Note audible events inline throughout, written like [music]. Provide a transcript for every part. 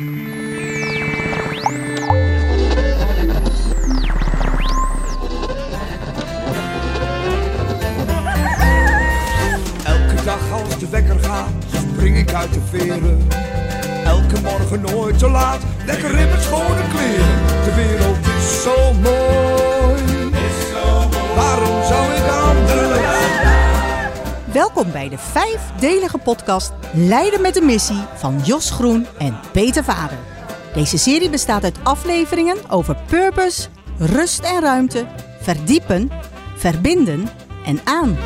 Elke dag als de wekker gaat, spring ik uit de veren. Elke morgen nooit te laat, lekker in mijn schone kleren. De wereld is zo mooi, Welkom bij de vijfdelige podcast Leiden met de missie van Jos Groen en Peter Vader. Deze serie bestaat uit afleveringen over purpose, rust en ruimte, verdiepen, verbinden en aan.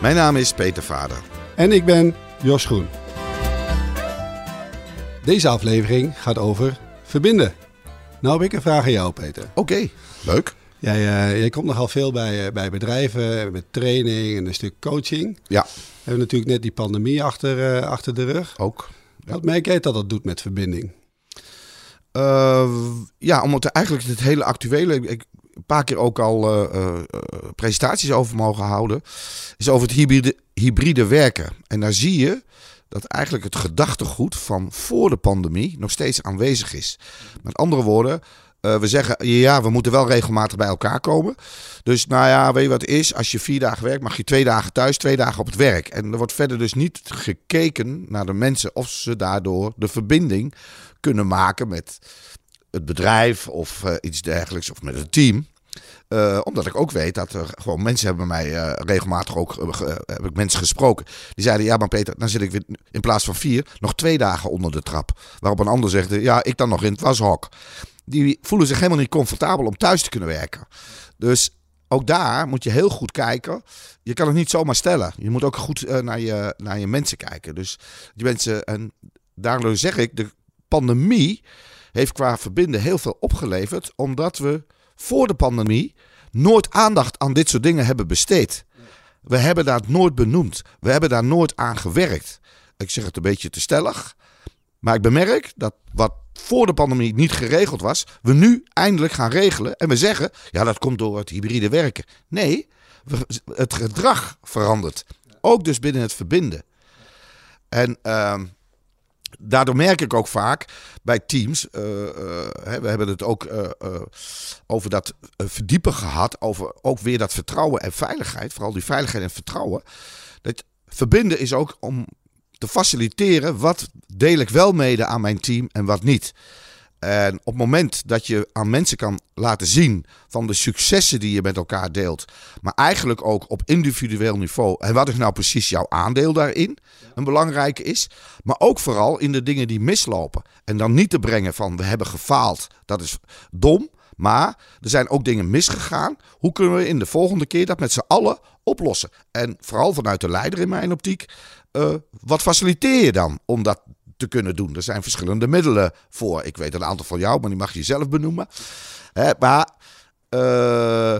Mijn naam is Peter Vader. En ik ben Jos Groen. Deze aflevering gaat over verbinden. Nou heb ik een vraag aan jou, Peter. Oké, leuk. Jij, eh, jij komt nogal veel bij, eh, bij bedrijven met training en een stuk coaching. Ja, We hebben natuurlijk net die pandemie achter, eh, achter de rug. ook. Wat merk jij dat dat doet met verbinding? Eh, ja, omdat eigenlijk het hele actuele, ik een paar keer ook al eh, eh, eh, presentaties over mogen houden, is over het hybride, hybride werken. En daar zie je dat eigenlijk het gedachtegoed van voor de pandemie nog steeds aanwezig is. Met andere woorden, eh, we zeggen ja, we moeten wel regelmatig bij elkaar komen. Dus nou ja, weet je wat is? Als je vier dagen werkt, mag je twee dagen thuis, twee dagen op het werk. En er wordt verder dus niet gekeken naar de mensen of ze daardoor de verbinding kunnen maken met het bedrijf of eh, iets dergelijks of met het team. Eh, omdat ik ook weet dat er gewoon mensen hebben mij regelmatig ook heb ik mensen gesproken. Die zeiden: Ja, maar Peter, dan zit ik weer in plaats van vier nog twee dagen onder de trap. Waarop een ander zegt: Ja, ik dan nog in het washok. Die voelen zich helemaal niet comfortabel om thuis te kunnen werken. Dus ook daar moet je heel goed kijken. Je kan het niet zomaar stellen. Je moet ook goed eh, naar, je, naar je mensen kijken. Dus die mensen, en daardoor zeg ik, de pandemie heeft qua verbinden heel veel opgeleverd. Omdat we voor de pandemie nooit aandacht aan dit soort dingen hebben besteed. We hebben dat nooit benoemd. We hebben daar nooit aan gewerkt. Ik zeg het een beetje te stellig. Maar ik bemerk dat wat voor de pandemie niet geregeld was, we nu eindelijk gaan regelen. En we zeggen, ja, dat komt door het hybride werken. Nee, het gedrag verandert. Ook dus binnen het verbinden. En ehm, daardoor merk ik ook vaak bij teams, eh, eh, we hebben het ook eh, over dat verdiepen gehad, over ook weer dat vertrouwen en veiligheid, vooral die veiligheid en vertrouwen. Dat verbinden is ook om te faciliteren wat deel ik wel mede aan mijn team en wat niet. En op het moment dat je aan mensen kan laten zien van de successen die je met elkaar deelt, maar eigenlijk ook op individueel niveau, en wat is nou precies jouw aandeel daarin, een belangrijke is, maar ook vooral in de dingen die mislopen. En dan niet te brengen van we hebben gefaald, dat is dom, maar er zijn ook dingen misgegaan. Hoe kunnen we in de volgende keer dat met z'n allen oplossen? En vooral vanuit de leider in mijn optiek, eh, wat faciliteer je dan om dat te kunnen doen? Er zijn verschillende middelen voor. Ik weet een aantal van jou, maar die mag je zelf benoemen. Hè, maar eh,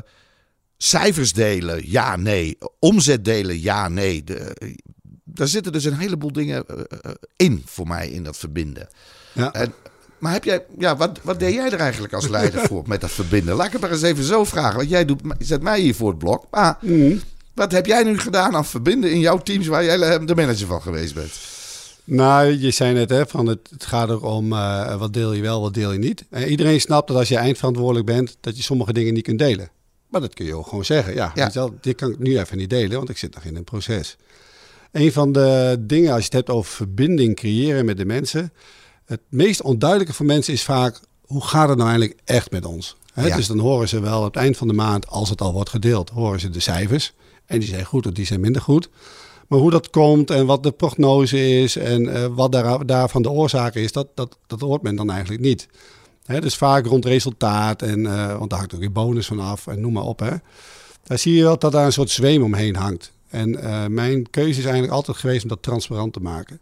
cijfers delen, ja, nee. Omzet delen, ja, nee. De, daar zitten dus een heleboel dingen eh, eh, in voor mij in dat verbinden. Ja. En, maar heb jij, ja, wat, wat deed jij er eigenlijk als leider voor met dat verbinden? Laat ik het maar eens even zo vragen. Want jij doet, zet mij hier voor het blok. Maar wat heb jij nu gedaan aan verbinden in jouw teams waar jij de manager van geweest bent? Nou, je zei net, hè, van het, het gaat er om eh, wat deel je wel, wat deel je niet. Eh, iedereen snapt dat als je eindverantwoordelijk bent, dat je sommige dingen niet kunt delen. Maar dat kun je ook gewoon zeggen. Ja, Ja. weet je wel, dit kan ik nu even niet delen, want ik zit nog in een proces. Een van de dingen, als je het hebt over verbinding creëren met de mensen. Het meest onduidelijke voor mensen is vaak, hoe gaat het nou eigenlijk echt met ons? Hè, Ja. Dus dan horen ze wel aan het eind van de maand, als het al wordt gedeeld, horen ze de cijfers. En die zijn goed of die zijn minder goed. Maar hoe dat komt en wat de prognose is en eh, wat daar, daarvan de oorzaak is, dat, dat, dat hoort men dan eigenlijk niet. Hè, dus vaak rond resultaat, en, eh, want daar hangt ook weer bonus van af en noem maar op. Hè. Daar zie je wel dat daar een soort zweem omheen hangt. En eh, mijn keuze is eigenlijk altijd geweest om dat transparant te maken.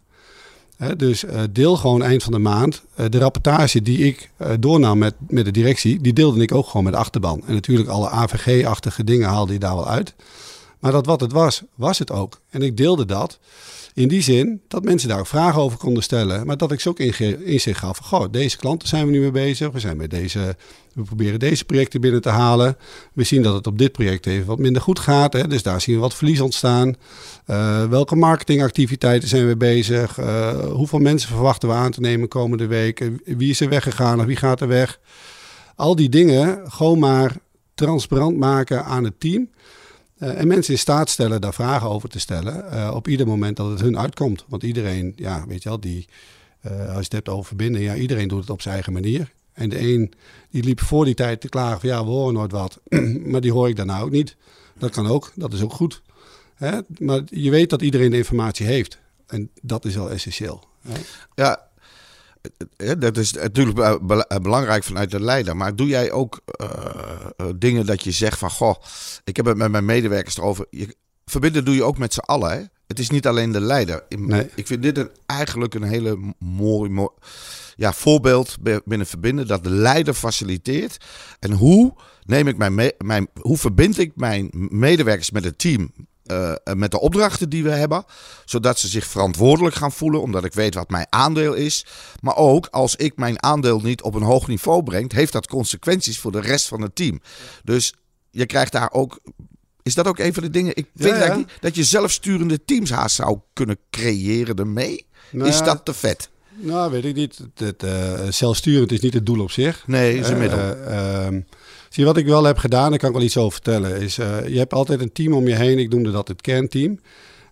Hè, dus deel gewoon eind van de maand. de rapportage die ik doornam met, met de directie, die deelde ik ook gewoon met de achterban. En natuurlijk alle AVG-achtige dingen haalde je daar wel uit. Maar dat wat het was, was het ook. En ik deelde dat. In die zin dat mensen daar ook vragen over konden stellen. Maar dat ik ze ook inzicht gaf. Goh, deze klanten zijn we nu mee bezig. We zijn met deze. We proberen deze projecten binnen te halen. We zien dat het op dit project even wat minder goed gaat. Hè, dus daar zien we wat verlies ontstaan. Uh, welke marketingactiviteiten zijn we bezig? Uh, hoeveel mensen verwachten we aan te nemen komende week? Wie is er weggegaan of wie gaat er weg? Al die dingen gewoon maar transparant maken aan het team. Uh, en mensen in staat stellen daar vragen over te stellen uh, op ieder moment dat het hun uitkomt. Want iedereen, ja, weet je wel, die, uh, als je het hebt over verbinden, ja, iedereen doet het op zijn eigen manier. En de een die liep voor die tijd te klagen van ja, we horen nooit wat. [clears throat] maar die hoor ik daarna ook niet. Dat kan ook, dat is ook goed. Hè? Maar je weet dat iedereen de informatie heeft. En dat is wel essentieel. Hè? Ja, dat is natuurlijk belangrijk vanuit de leider. Maar doe jij ook dingen dat je zegt van... Goh, ik heb het met mijn medewerkers erover. Je, verbinden doe je ook met z'n allen. Hè? Het is niet alleen de leider. Nee. Ik vind dit een, eigenlijk een hele mooi, mooi ja, voorbeeld binnen verbinden. Dat de leider faciliteert. En hoe neem ik mijn, mijn hoe verbind ik mijn medewerkers met het team uh, met de opdrachten die we hebben. Zodat ze zich verantwoordelijk gaan voelen, omdat ik weet wat mijn aandeel is. Maar ook als ik mijn aandeel niet op een hoog niveau breng, heeft dat consequenties voor de rest van het team. Dus je krijgt daar ook. Is dat ook een van de dingen? Ik vind ja, ja. dat je zelfsturende teams haast zou kunnen creëren ermee. Nou, is dat te vet? Nou, weet ik niet. Het, uh, zelfsturend is niet het doel op zich. Nee, is een middel. Uh, Zie, wat ik wel heb gedaan, daar kan ik wel iets over vertellen, is uh, je hebt altijd een team om je heen. Ik noemde dat het kernteam.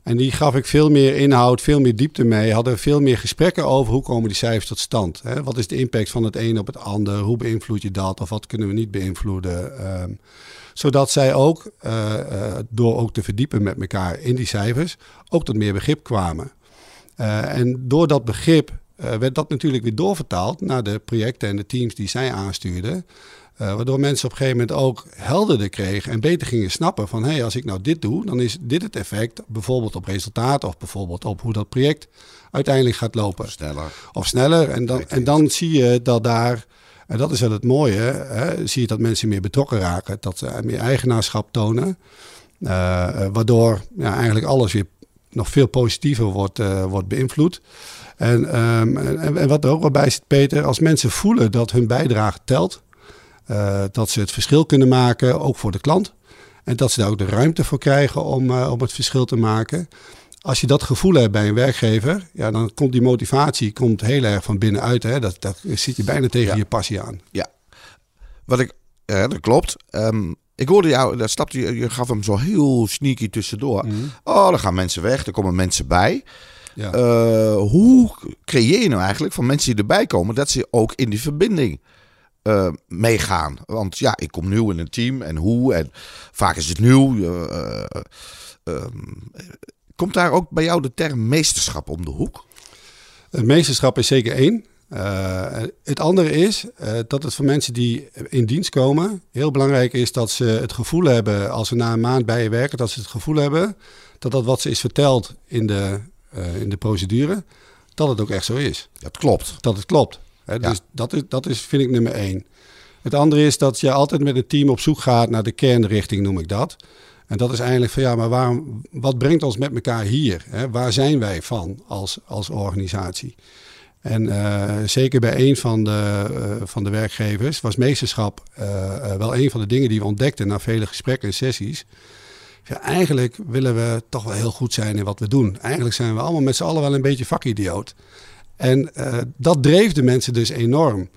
En die gaf ik veel meer inhoud, veel meer diepte mee. Hadden veel meer gesprekken over hoe komen die cijfers tot stand. Hè? Wat is de impact van het een op het ander? Hoe beïnvloed je dat? Of wat kunnen we niet beïnvloeden? Um, zodat zij ook, uh, uh, door ook te verdiepen met elkaar in die cijfers, ook tot meer begrip kwamen. en door dat begrip werd dat natuurlijk weer doorvertaald naar de projecten en de teams die zij aanstuurden. Uh, waardoor mensen op een gegeven moment ook helderder kregen en beter gingen snappen van hé, hey, als ik nou dit doe, dan is dit het effect, bijvoorbeeld op resultaten of bijvoorbeeld op hoe dat project uiteindelijk gaat lopen. Of sneller. Of sneller. En dan, en dan zie je dat daar, en dat is wel het mooie, hè, zie je dat mensen meer betrokken raken, dat ze meer eigenaarschap tonen. Uh, waardoor ja, eigenlijk alles weer nog veel positiever wordt, uh, wordt beïnvloed. En, um, en, en, wat er ook wel bij zit, Peter, als mensen voelen dat hun bijdrage telt, uh, dat ze het verschil kunnen maken, ook voor de klant. En dat ze daar ook de ruimte voor krijgen om, uh, om het verschil te maken. Als je dat gevoel hebt bij een werkgever, ja, dan komt die motivatie komt heel erg van binnenuit. Hè? Dat, dat zit je bijna tegen ja. je passie aan. Ja, wat ik, ja, dat klopt. Um, ik hoorde jou, daar stapte je, je gaf hem zo heel sneaky tussendoor. Mm. Oh, dan gaan mensen weg, er komen mensen bij. Ja. Uh, hoe creëer je nou eigenlijk van mensen die erbij komen dat ze ook in die verbinding uh, meegaan. Want ja, ik kom nieuw in een team en hoe. En vaak is het nieuw. Uh, uh, komt daar ook bij jou de term meesterschap om de hoek? Het meesterschap is zeker één. het andere is dat het voor mensen die in dienst komen heel belangrijk is dat ze het gevoel hebben, als ze na een maand bij je werken, dat ze het gevoel hebben dat dat wat ze is verteld in de, in de procedure, dat het ook echt zo is. Dat klopt. Dat het klopt. Hè, dus dat, is, dat is, vind ik nummer één. Het andere is dat je altijd met een team op zoek gaat naar de kernrichting, noem ik dat. En dat is eigenlijk van ja, maar waarom, wat brengt ons met elkaar hier? Hè? Waar zijn wij van als, als organisatie? En uh, zeker bij een van de, uh, van de werkgevers was meesterschap uh, wel een van de dingen die we ontdekten na vele gesprekken en sessies. Ja, eigenlijk willen we toch wel heel goed zijn in wat we doen. Eigenlijk zijn we allemaal met z'n allen wel een beetje vakidioot. En uh, dat dreef de mensen dus enorm.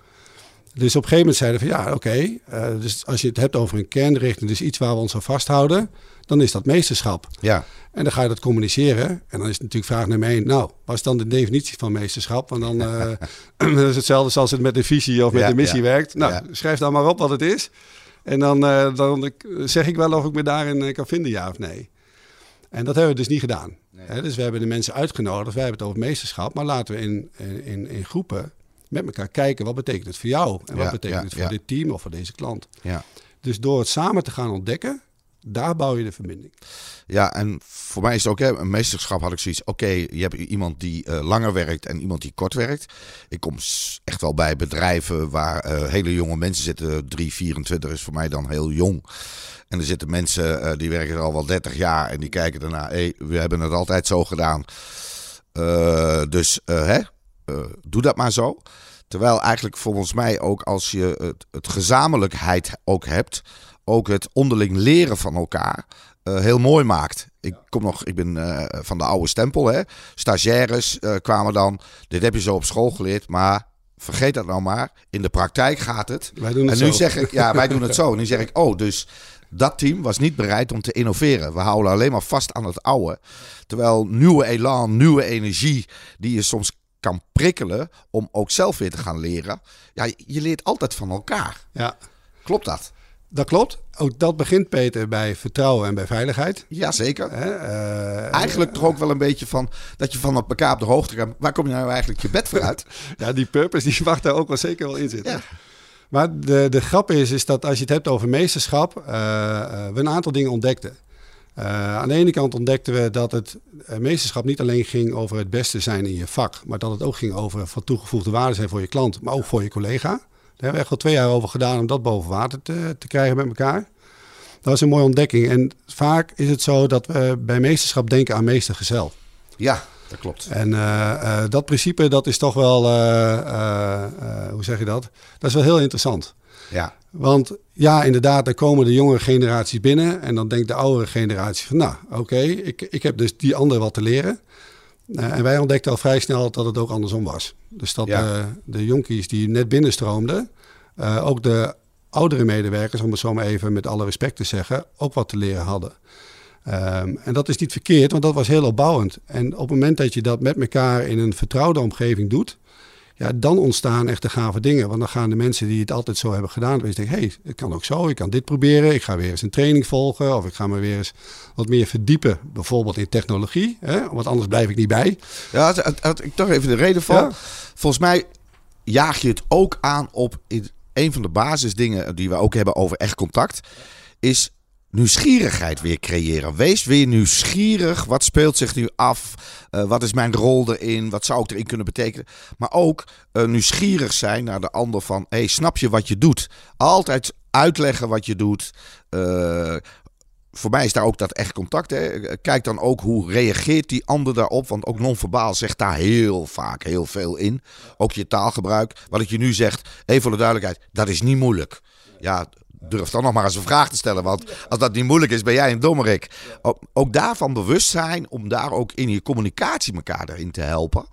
Dus op een gegeven moment zeiden van ja, oké, okay, uh, dus als je het hebt over een kernrichting, dus iets waar we ons aan vasthouden, dan is dat meesterschap. Ja. En dan ga je dat communiceren. En dan is het natuurlijk vraag nummer één, nou, wat is dan de definitie van meesterschap? Want dan uh, [laughs] is hetzelfde zoals het met de visie of met ja, de missie ja. werkt. Nou, ja. schrijf dan maar op wat het is. En dan, dan zeg ik wel of ik me daarin kan vinden, ja of nee. En dat hebben we dus niet gedaan. Nee. dus we hebben de mensen uitgenodigd, wij hebben het over meesterschap, maar laten we in, in, in groepen met elkaar kijken wat betekent het voor jou en wat ja, betekent ja, het voor dit team of voor deze klant. Ja. Dus door het samen te gaan ontdekken, Daar bouw je de verbinding. Ja, en voor mij is het ook, hè, een meesterschap had ik zoiets. Oké, je hebt iemand die uh, langer werkt en iemand die kort werkt. Ik kom echt wel bij bedrijven waar uh, hele jonge mensen zitten. 3, 24 is voor mij dan heel jong. En er zitten mensen uh, die werken al wel 30 jaar en die kijken daarna. Hey, we hebben het altijd zo gedaan. dus hè, doe dat maar zo. Terwijl eigenlijk volgens mij ook als je het gezamenlijkheid ook hebt, ook het onderling leren van elkaar uh, heel mooi maakt. Ik kom nog, ik ben uh, van de oude stempel, hè. Stagiaires uh, kwamen dan. Dit heb je zo op school geleerd, maar vergeet dat nou maar. In de praktijk gaat het. Wij doen het en nu zo. zeg ik, ja, wij doen het zo. En [laughs] nu zeg ik, oh, dus dat team was niet bereid om te innoveren. We houden alleen maar vast aan het oude. Terwijl nieuwe elan, nieuwe energie, die je soms kan prikkelen om ook zelf weer te gaan leren. Ja, je leert altijd van elkaar. Ja. Klopt dat? Dat klopt. Ook dat begint, Peter, bij vertrouwen en bij veiligheid. Jazeker. Uh, eigenlijk toch ook wel een beetje van dat je van elkaar op de hoogte gaat. Waar kom je nou eigenlijk je bed voor uit? [laughs] ja, die purpose die mag daar ook wel zeker wel in zitten. Ja. Maar de, de grap is, is dat als je het hebt over meesterschap, uh, uh, we een aantal dingen ontdekten. Aan de ene kant ontdekten we dat het meesterschap niet alleen ging over het beste zijn in je vak, maar dat het ook ging over van toegevoegde waarde zijn voor je klant, maar ook voor je collega. Daar hebben we echt wel twee jaar over gedaan om dat boven water te, te krijgen met elkaar. Dat was een mooie ontdekking. En vaak is het zo dat we bij meesterschap denken aan meestergezel. Ja, dat klopt. En uh, uh, dat principe, dat is toch wel, uh, hoe zeg je dat? Dat is wel heel interessant. Ja. Want ja, inderdaad, er komen de jongere generaties binnen. En dan denkt de oudere generatie van, nou, oké, okay, ik, ik heb dus die andere wat te leren. Uh, en wij ontdekten al vrij snel dat het ook andersom was. Dus dat ja. uh, de jonkies die net binnenstroomden, uh, ook de oudere medewerkers, om het zo maar even met alle respect te zeggen, ook wat te leren hadden. Um, en dat is niet verkeerd, want dat was heel opbouwend. En op het moment dat je dat met elkaar in een vertrouwde omgeving doet, ja, dan ontstaan echt de gave dingen. Want dan gaan de mensen die het altijd zo hebben gedaan, dus denken, hé, hey, het kan ook zo, ik kan dit proberen, ik ga weer eens een training volgen, of ik ga me weer eens wat meer verdiepen, bijvoorbeeld in technologie, hè? want anders blijf ik niet bij. Ja, had ik toch even de reden van. Ja. Volgens mij jaag je het ook aan op een van de basisdingen die we ook hebben over echt contact, is nieuwsgierigheid weer creëren. Wees weer nieuwsgierig. Wat speelt zich nu af? Uh, wat is mijn rol erin? Wat zou ik erin kunnen betekenen? Maar ook uh, nieuwsgierig zijn naar de ander van... hey, snap je wat je doet? Altijd uitleggen wat je doet. Uh, voor mij is daar ook dat echt contact. Hè. Kijk dan ook hoe reageert die ander daarop. Want ook non-verbaal zegt daar heel vaak heel veel in. Ook je taalgebruik. Wat ik je nu zeg, even voor de duidelijkheid. Dat is niet moeilijk. Ja, durf dan nog maar eens een vraag te stellen. Want als dat niet moeilijk is, ben jij een dommerik. Ook, daarvan bewust zijn om daar ook in je communicatie elkaar erin te helpen.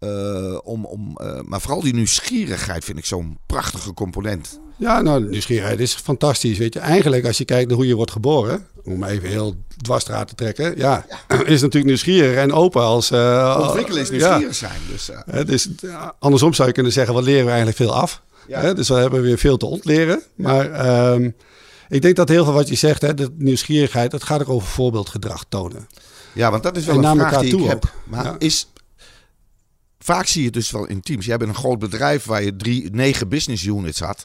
Uh, om, om, uh, maar vooral die nieuwsgierigheid vind ik zo'n prachtige component. Ja, nou, nieuwsgierigheid is fantastisch. Weet je, eigenlijk als je kijkt naar hoe je wordt geboren, om even heel dwarsstraat te trekken, ja, ja. [clears throat] is natuurlijk nieuwsgierig en open als. Uh, Ontwikkelen is nieuwsgierig ja. zijn. Dus, dus andersom zou je kunnen zeggen, wat leren we eigenlijk veel af? Ja. Hè, dus we hebben weer veel te ontleren. Maar um, ik denk dat heel veel wat je zegt, hè, de nieuwsgierigheid, dat gaat ook over voorbeeldgedrag tonen. Ja, want dat is wel en een vraag die ik heb. ook. Maar Ja. is... Vaak zie je het dus wel in teams. Jij bent een groot bedrijf waar je drie, negen business units had.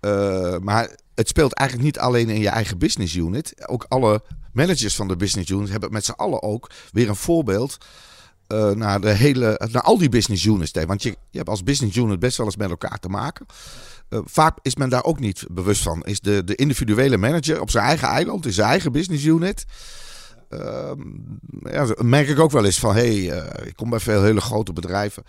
Uh, maar het speelt eigenlijk niet alleen in je eigen business unit. Ook alle managers van de business unit hebben met z'n allen ook weer een voorbeeld uh, naar, de hele, naar al die business units. Want je, je hebt als business unit best wel eens met elkaar te maken. Uh, vaak is men daar ook niet bewust van. Is de, de individuele manager op zijn eigen eiland, in zijn eigen business unit. Uh, ja, merk ik ook wel eens van, hé, hey, uh, ik kom bij veel hele grote bedrijven.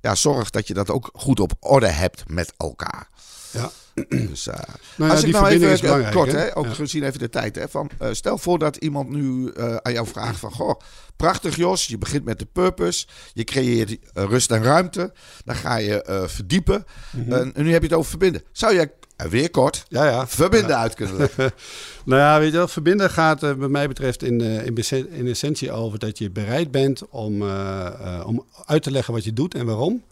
Ja, zorg dat je dat ook goed op orde hebt met elkaar. Ja. [clears throat] Dus, uh, Nou ja, als ik die nou even belangrijk, kort, hè? ook Ja. gezien even de tijd, hè, van, uh, stel voor dat iemand nu uh, aan jou vraagt van, goh, prachtig Jos, je begint met de purpose, je creëert uh, rust en ruimte, dan ga je uh, verdiepen Mhm. en nu heb je het over verbinden. Zou je uh, weer kort Ja, ja. verbinden uit kunnen leggen? [laughs] Nou ja, weet je wel, verbinden gaat eh, wat mij betreft in, eh, in, in essentie over dat je bereid bent om, eh, eh, om uit te leggen wat je doet en waarom.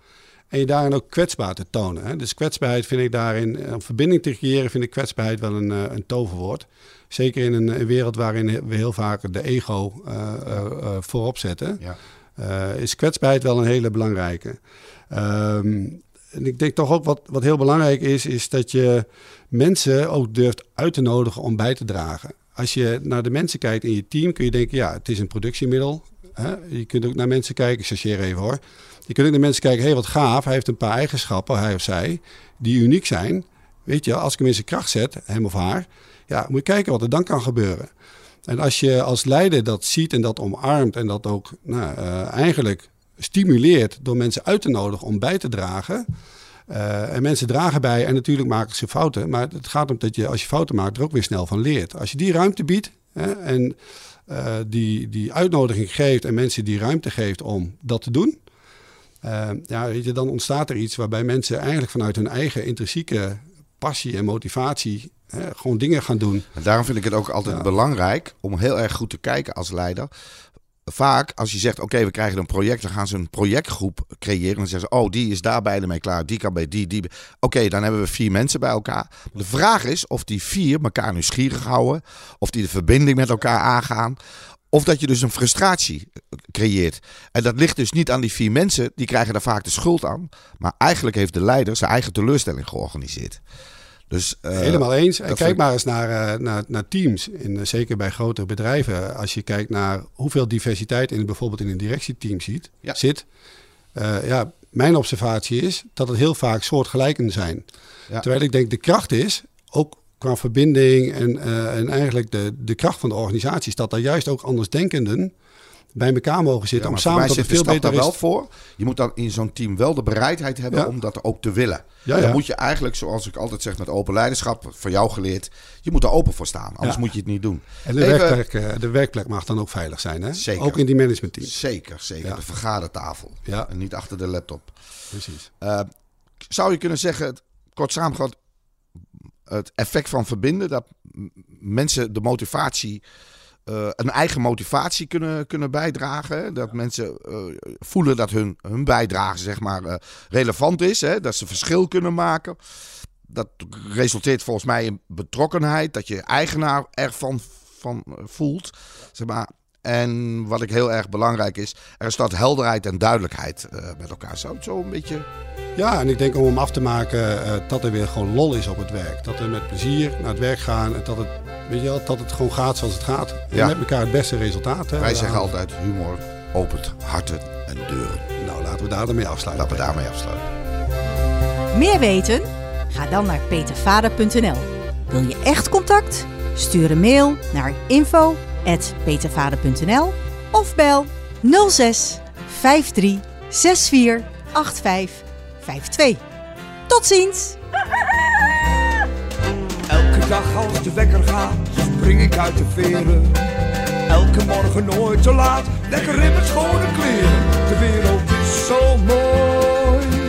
En je daarin ook kwetsbaar te tonen. Hè? Dus kwetsbaarheid vind ik daarin, eh, om verbinding te creëren, vind ik kwetsbaarheid wel een, eh, een toverwoord. Zeker in een, een wereld waarin we heel vaak de ego eh, voorop zetten. Ja. is kwetsbaarheid wel een hele belangrijke. Ehm, en ik denk toch ook wat, wat heel belangrijk is, is dat je mensen ook durft uit te nodigen om bij te dragen. als je naar de mensen kijkt in je team, kun je denken, ja, het is een productiemiddel. Hè? Je kunt ook naar mensen kijken, ik even hoor. Je kunt ook naar mensen kijken, hé, hey, wat gaaf, hij heeft een paar eigenschappen, hij of zij, die uniek zijn. Weet je, als ik hem in zijn kracht zet, hem of haar, ja, moet je kijken wat er dan kan gebeuren. En als je als leider dat ziet en dat omarmt en dat ook nou, uh, eigenlijk stimuleert door mensen uit te nodigen om bij te dragen. Uh, en mensen dragen bij en natuurlijk maken ze fouten. Maar het gaat om dat je als je fouten maakt er ook weer snel van leert. Als je die ruimte biedt hè, en uh, die, die uitnodiging geeft en mensen die ruimte geeft om dat te doen. Uh, ja, weet je, dan ontstaat er iets waarbij mensen eigenlijk vanuit hun eigen intrinsieke passie en motivatie hè, gewoon dingen gaan doen. En daarom vind ik het ook altijd ja. belangrijk om heel erg goed te kijken als leider vaak als je zegt, oké, we krijgen een project, dan gaan ze een projectgroep creëren. Dan zeggen ze, oh, die is daar beide mee klaar, die kan bij die, die. Oké, dan hebben we vier mensen bij elkaar. De vraag is of die vier elkaar nieuwsgierig houden, of die de verbinding met elkaar aangaan. Of dat je dus een frustratie creëert. En dat ligt dus niet aan die vier mensen, die krijgen daar vaak de schuld aan. Maar eigenlijk heeft de leider zijn eigen teleurstelling georganiseerd. Dus, uh, Helemaal eens. En kijk maar eens naar, uh, naar, naar, teams. In, uh, zeker bij grotere bedrijven. Als je kijkt naar hoeveel diversiteit in bijvoorbeeld in een directieteam ziet, ja. zit. ja, mijn observatie is dat het heel vaak soortgelijken zijn. Ja. Terwijl ik denk de kracht is, ook qua verbinding en, en eigenlijk de, de kracht van de organisatie, is dat daar juist ook andersdenkenden bij elkaar mogen zitten. Ja, om samen tot veel beter daar wel voor. Je moet dan in zo'n team wel de bereidheid hebben ja. om dat ook te willen. Ja, dan moet je eigenlijk, zoals ik altijd zeg met open leiderschap, van jou geleerd, je moet er open voor staan. Anders moet je het niet doen. En de, Even, werkplek, de werkplek mag dan ook veilig zijn, hè? Zeker. Ook in die managementteams. Zeker, zeker. De vergadertafel. Ja. En niet achter de laptop. Precies. Uh, zou je kunnen zeggen, kort samengevat, het effect van verbinden, dat mensen de motivatie uh, een eigen motivatie kunnen, kunnen bijdragen. Dat mensen uh, voelen dat hun, hun bijdrage zeg maar, uh, relevant is. Hè? Dat ze verschil kunnen maken. Dat resulteert volgens mij in betrokkenheid. Dat je eigenaar ervan van voelt. Zeg maar. En wat ik heel erg belangrijk is, er staat helderheid en duidelijkheid met elkaar. Zo, zo een beetje ja, en ik denk om hem af te maken uh, dat er weer gewoon lol is op het werk. Dat we met plezier naar het werk gaan en dat het, weet je wel, dat het gewoon gaat zoals het gaat. En ja. met elkaar het beste resultaat. Hè, Wij zeggen altijd humor opent harten en deuren. Nou, laten we daar daarmee afsluiten. Laten we daarmee afsluiten. Meer weten? Ga dan naar petervader.nl. Wil je echt contact? Stuur een mail naar info@petervader.nl of bel 06 53 64 85 5-2. Tot ziens! Elke dag als de wekker gaat, spring ik uit de veren. Elke morgen nooit te laat, lekker in mijn schone kleren. De wereld is zo mooi.